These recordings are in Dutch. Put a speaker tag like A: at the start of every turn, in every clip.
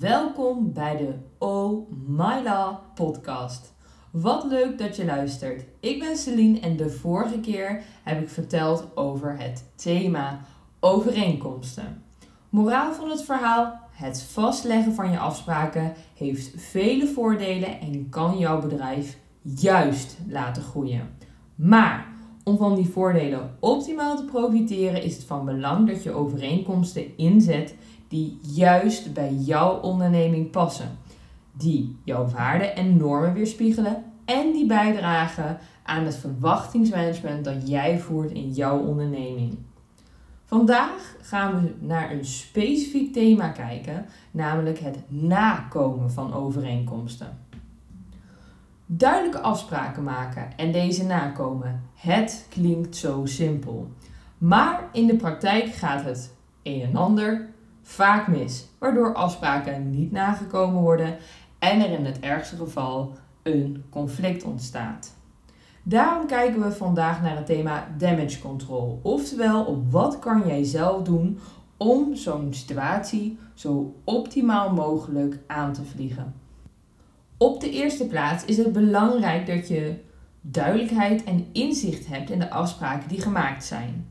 A: Welkom bij de Oh My Law podcast. Wat leuk dat je luistert. Ik ben Celine en de vorige keer heb ik verteld over het thema overeenkomsten. Moraal van het verhaal: het vastleggen van je afspraken heeft vele voordelen en kan jouw bedrijf juist laten groeien. Maar om van die voordelen optimaal te profiteren is het van belang dat je overeenkomsten inzet die juist bij jouw onderneming passen, die jouw waarden en normen weerspiegelen en die bijdragen aan het verwachtingsmanagement dat jij voert in jouw onderneming. Vandaag gaan we naar een specifiek thema kijken, namelijk het nakomen van overeenkomsten. Duidelijke afspraken maken en deze nakomen. Het klinkt zo simpel. Maar in de praktijk gaat het een en ander vaak mis, waardoor afspraken niet nagekomen worden en er in het ergste geval een conflict ontstaat. Daarom kijken we vandaag naar het thema damage control. Oftewel, op wat kan jij zelf doen om zo'n situatie zo optimaal mogelijk aan te vliegen. Op de eerste plaats is het belangrijk dat je duidelijkheid en inzicht hebt in de afspraken die gemaakt zijn.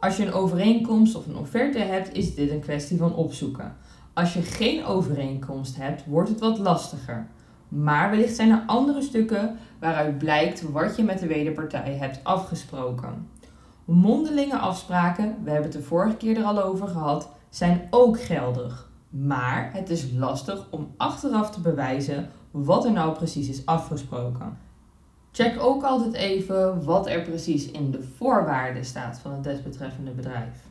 A: Als je een overeenkomst of een offerte hebt, is dit een kwestie van opzoeken. Als je geen overeenkomst hebt, wordt het wat lastiger. Maar wellicht zijn er andere stukken waaruit blijkt wat je met de wederpartij hebt afgesproken. Mondelinge afspraken, we hebben het de vorige keer er al over gehad, zijn ook geldig. Maar het is lastig om achteraf te bewijzen wat er nou precies is afgesproken. Check ook altijd even wat er precies in de voorwaarden staat van het desbetreffende bedrijf.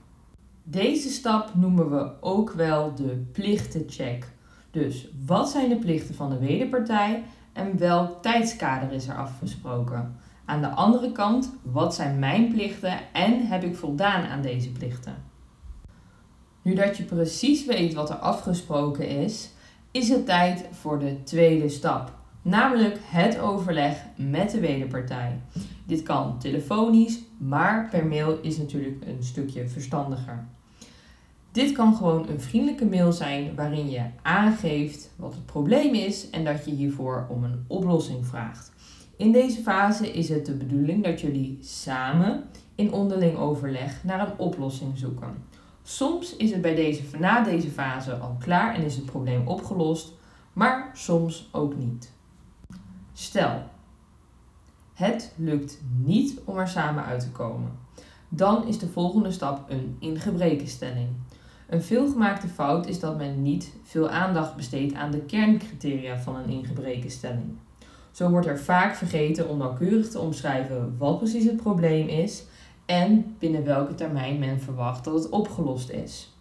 A: Deze stap noemen we ook wel de plichtencheck. Dus wat zijn de plichten van de wederpartij en welk tijdskader is er afgesproken? Aan de andere kant, wat zijn mijn plichten en heb ik voldaan aan deze plichten? Nu dat je precies weet wat er afgesproken is, is het tijd voor de tweede stap, namelijk het overleg met de wederpartij. Dit kan telefonisch, maar per mail is natuurlijk een stukje verstandiger. Dit kan gewoon een vriendelijke mail zijn waarin je aangeeft wat het probleem is en dat je hiervoor om een oplossing vraagt. In deze fase is het de bedoeling dat jullie samen in onderling overleg naar een oplossing zoeken. Soms is het bij deze, na deze fase al klaar en is het probleem opgelost, maar soms ook niet. Stel, het lukt niet om er samen uit te komen. Dan is de volgende stap een ingebrekenstelling. Een veelgemaakte fout is dat men niet veel aandacht besteedt aan de kerncriteria van een ingebrekenstelling. Zo wordt er vaak vergeten om nauwkeurig te omschrijven wat precies het probleem is en binnen welke termijn men verwacht dat het opgelost is.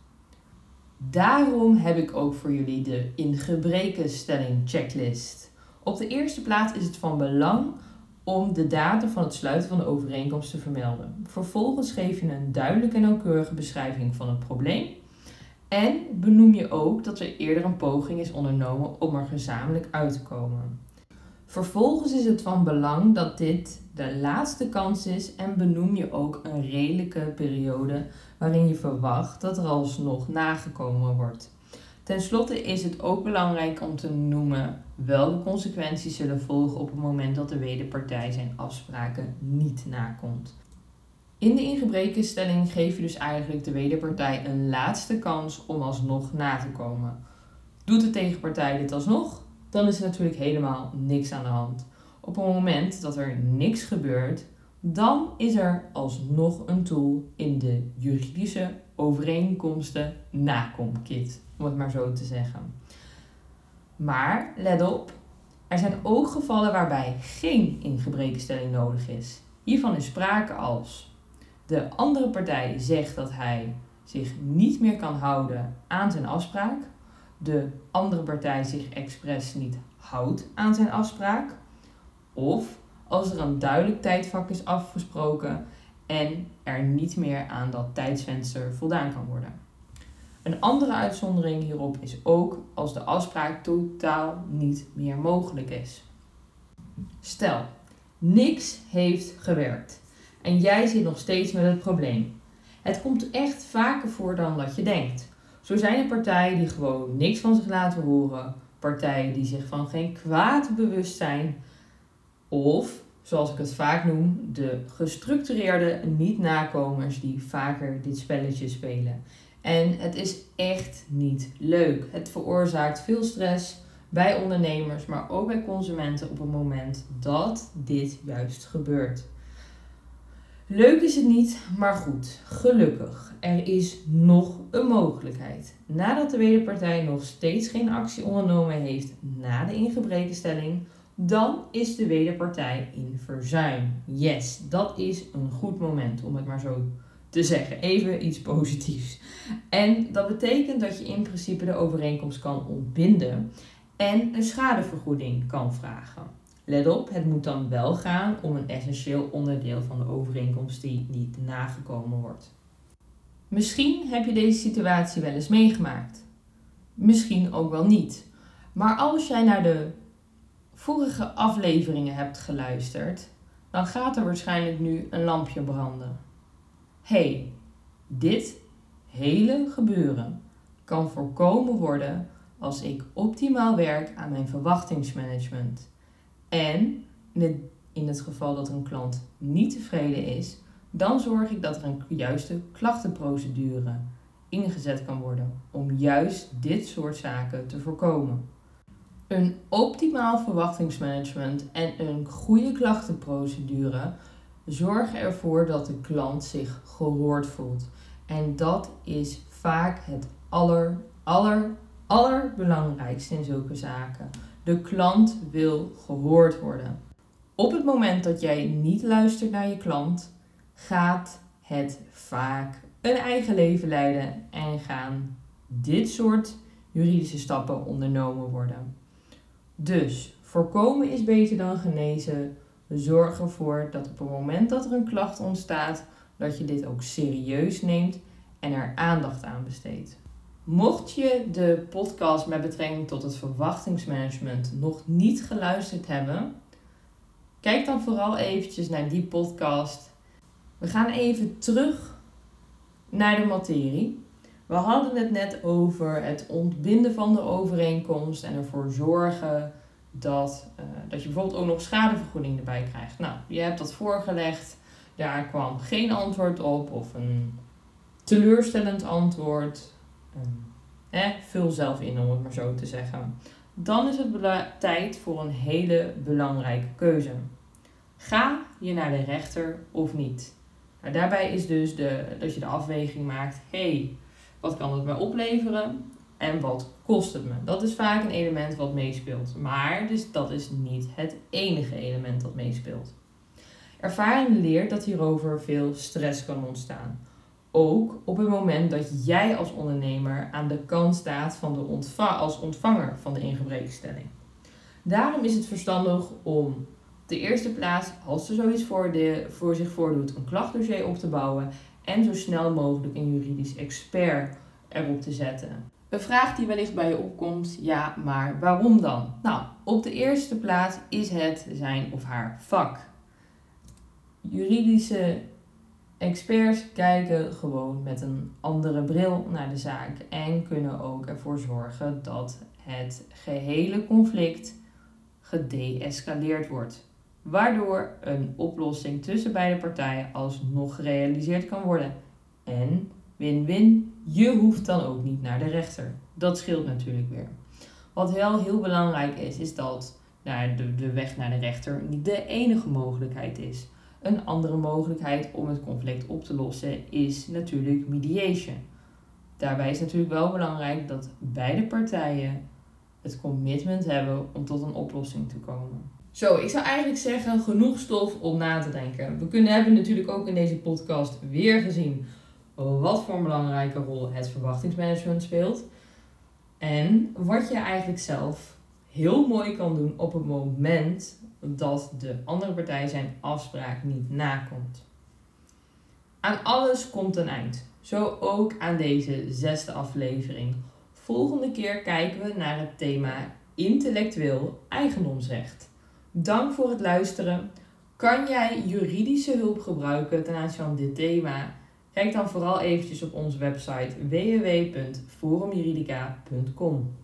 A: Daarom heb ik ook voor jullie de ingebrekenstelling checklist. Op de eerste plaats is het van belang om de datum van het sluiten van de overeenkomst te vermelden. Vervolgens geef je een duidelijke en nauwkeurige beschrijving van het probleem. En benoem je ook dat er eerder een poging is ondernomen om er gezamenlijk uit te komen. Vervolgens is het van belang dat dit de laatste kans is en benoem je ook een redelijke periode waarin je verwacht dat er alsnog nagekomen wordt. Ten slotte is het ook belangrijk om te noemen welke consequenties zullen volgen op het moment dat de wederpartij zijn afspraken niet nakomt. In de ingebrekenstelling geef je dus eigenlijk de wederpartij een laatste kans om alsnog na te komen. Doet de tegenpartij dit alsnog, dan is er natuurlijk helemaal niks aan de hand. Op het moment dat er niks gebeurt, dan is er alsnog een tool in de juridische overeenkomsten nakomkit, om het maar zo te zeggen. Maar let op, er zijn ook gevallen waarbij geen ingebrekenstelling nodig is. Hiervan is sprake als de andere partij zegt dat hij zich niet meer kan houden aan zijn afspraak, de andere partij zich expres niet houdt aan zijn afspraak, of als er een duidelijk tijdvak is afgesproken en er niet meer aan dat tijdsvenster voldaan kan worden. Een andere uitzondering hierop is ook als de afspraak totaal niet meer mogelijk is. Stel, niks heeft gewerkt en jij zit nog steeds met het probleem. Het komt echt vaker voor dan dat je denkt. Zo zijn er partijen die gewoon niks van zich laten horen, partijen die zich van geen kwaad bewust zijn, of, zoals ik het vaak noem, de gestructureerde niet-nakomers die vaker dit spelletje spelen. En het is echt niet leuk. Het veroorzaakt veel stress bij ondernemers, maar ook bij consumenten op het moment dat dit juist gebeurt. Leuk is het niet, maar goed, gelukkig. Er is nog een mogelijkheid. Nadat de wederpartij nog steeds geen actie ondernomen heeft na de ingebrekenstelling, dan is de wederpartij in verzuim. Yes, dat is een goed moment om het maar zo te zeggen. Even iets positiefs. En dat betekent dat je in principe de overeenkomst kan ontbinden en een schadevergoeding kan vragen. Let op, het moet dan wel gaan om een essentieel onderdeel van de overeenkomst die niet nagekomen wordt. Misschien heb je deze situatie wel eens meegemaakt. Misschien ook wel niet. Maar als jij naar de vorige afleveringen hebt geluisterd, dan gaat er waarschijnlijk nu een lampje branden. hey, dit hele gebeuren kan voorkomen worden als ik optimaal werk aan mijn verwachtingsmanagement. En in het geval dat een klant niet tevreden is, dan zorg ik dat er een juiste klachtenprocedure ingezet kan worden om juist dit soort zaken te voorkomen. Een optimaal verwachtingsmanagement en een goede klachtenprocedure zorgen ervoor dat de klant zich gehoord voelt. En dat is vaak het aller, aller, allerbelangrijkste in zulke zaken. De klant wil gehoord worden. Op het moment dat jij niet luistert naar je klant, gaat het vaak een eigen leven leiden en gaan dit soort juridische stappen ondernomen worden. Dus voorkomen is beter dan genezen. Zorg ervoor dat op het moment dat er een klacht ontstaat, dat je dit ook serieus neemt en er aandacht aan besteedt. Mocht je de podcast met betrekking tot het verwachtingsmanagement nog niet geluisterd hebben, kijk dan vooral eventjes naar die podcast. We gaan even terug naar de materie. We hadden het net over het ontbinden van de overeenkomst en ervoor zorgen dat, uh, dat je bijvoorbeeld ook nog schadevergoeding erbij krijgt. Nou, je hebt dat voorgelegd, daar kwam geen antwoord op of een teleurstellend antwoord eh, vul zelf in om het maar zo te zeggen. Dan is het tijd voor een hele belangrijke keuze. Ga je naar de rechter of niet? Nou, daarbij is dus de, dat je de afweging maakt: hey, wat kan het me opleveren en wat kost het me? Dat is vaak een element wat meespeelt. Maar dus dat is niet het enige element dat meespeelt. Ervaring leert dat hierover veel stress kan ontstaan. Ook op het moment dat jij als ondernemer aan de kant staat van de als ontvanger van de ingebrekenstelling. Daarom is het verstandig om de eerste plaats, als er zoiets voor, de, voor zich voordoet, een klachtdossier op te bouwen en zo snel mogelijk een juridisch expert erop te zetten. Een vraag die wellicht bij je opkomt, ja, maar waarom dan? Nou, op de eerste plaats is het zijn of haar vak. Juridische Experts kijken gewoon met een andere bril naar de zaak en kunnen ook ervoor zorgen dat het gehele conflict gedeescaleerd wordt, waardoor een oplossing tussen beide partijen alsnog gerealiseerd kan worden. En win-win, je hoeft dan ook niet naar de rechter. Dat scheelt natuurlijk weer. Wat wel heel belangrijk is, is dat nou, de, de weg naar de rechter niet de enige mogelijkheid is. Een andere mogelijkheid om het conflict op te lossen is natuurlijk mediation. Daarbij is natuurlijk wel belangrijk dat beide partijen het commitment hebben om tot een oplossing te komen. Zo, ik zou eigenlijk zeggen, genoeg stof om na te denken. We kunnen, hebben natuurlijk ook in deze podcast weer gezien wat voor een belangrijke rol het verwachtingsmanagement speelt. En wat je eigenlijk zelf heel mooi kan doen op het moment dat de andere partij zijn afspraak niet nakomt. Aan alles komt een eind. Zo ook aan deze zesde aflevering. Volgende keer kijken we naar het thema intellectueel eigendomsrecht. Dank voor het luisteren. Kan jij juridische hulp gebruiken ten aanzien van dit thema? Kijk dan vooral eventjes op onze website www.forumjuridica.com.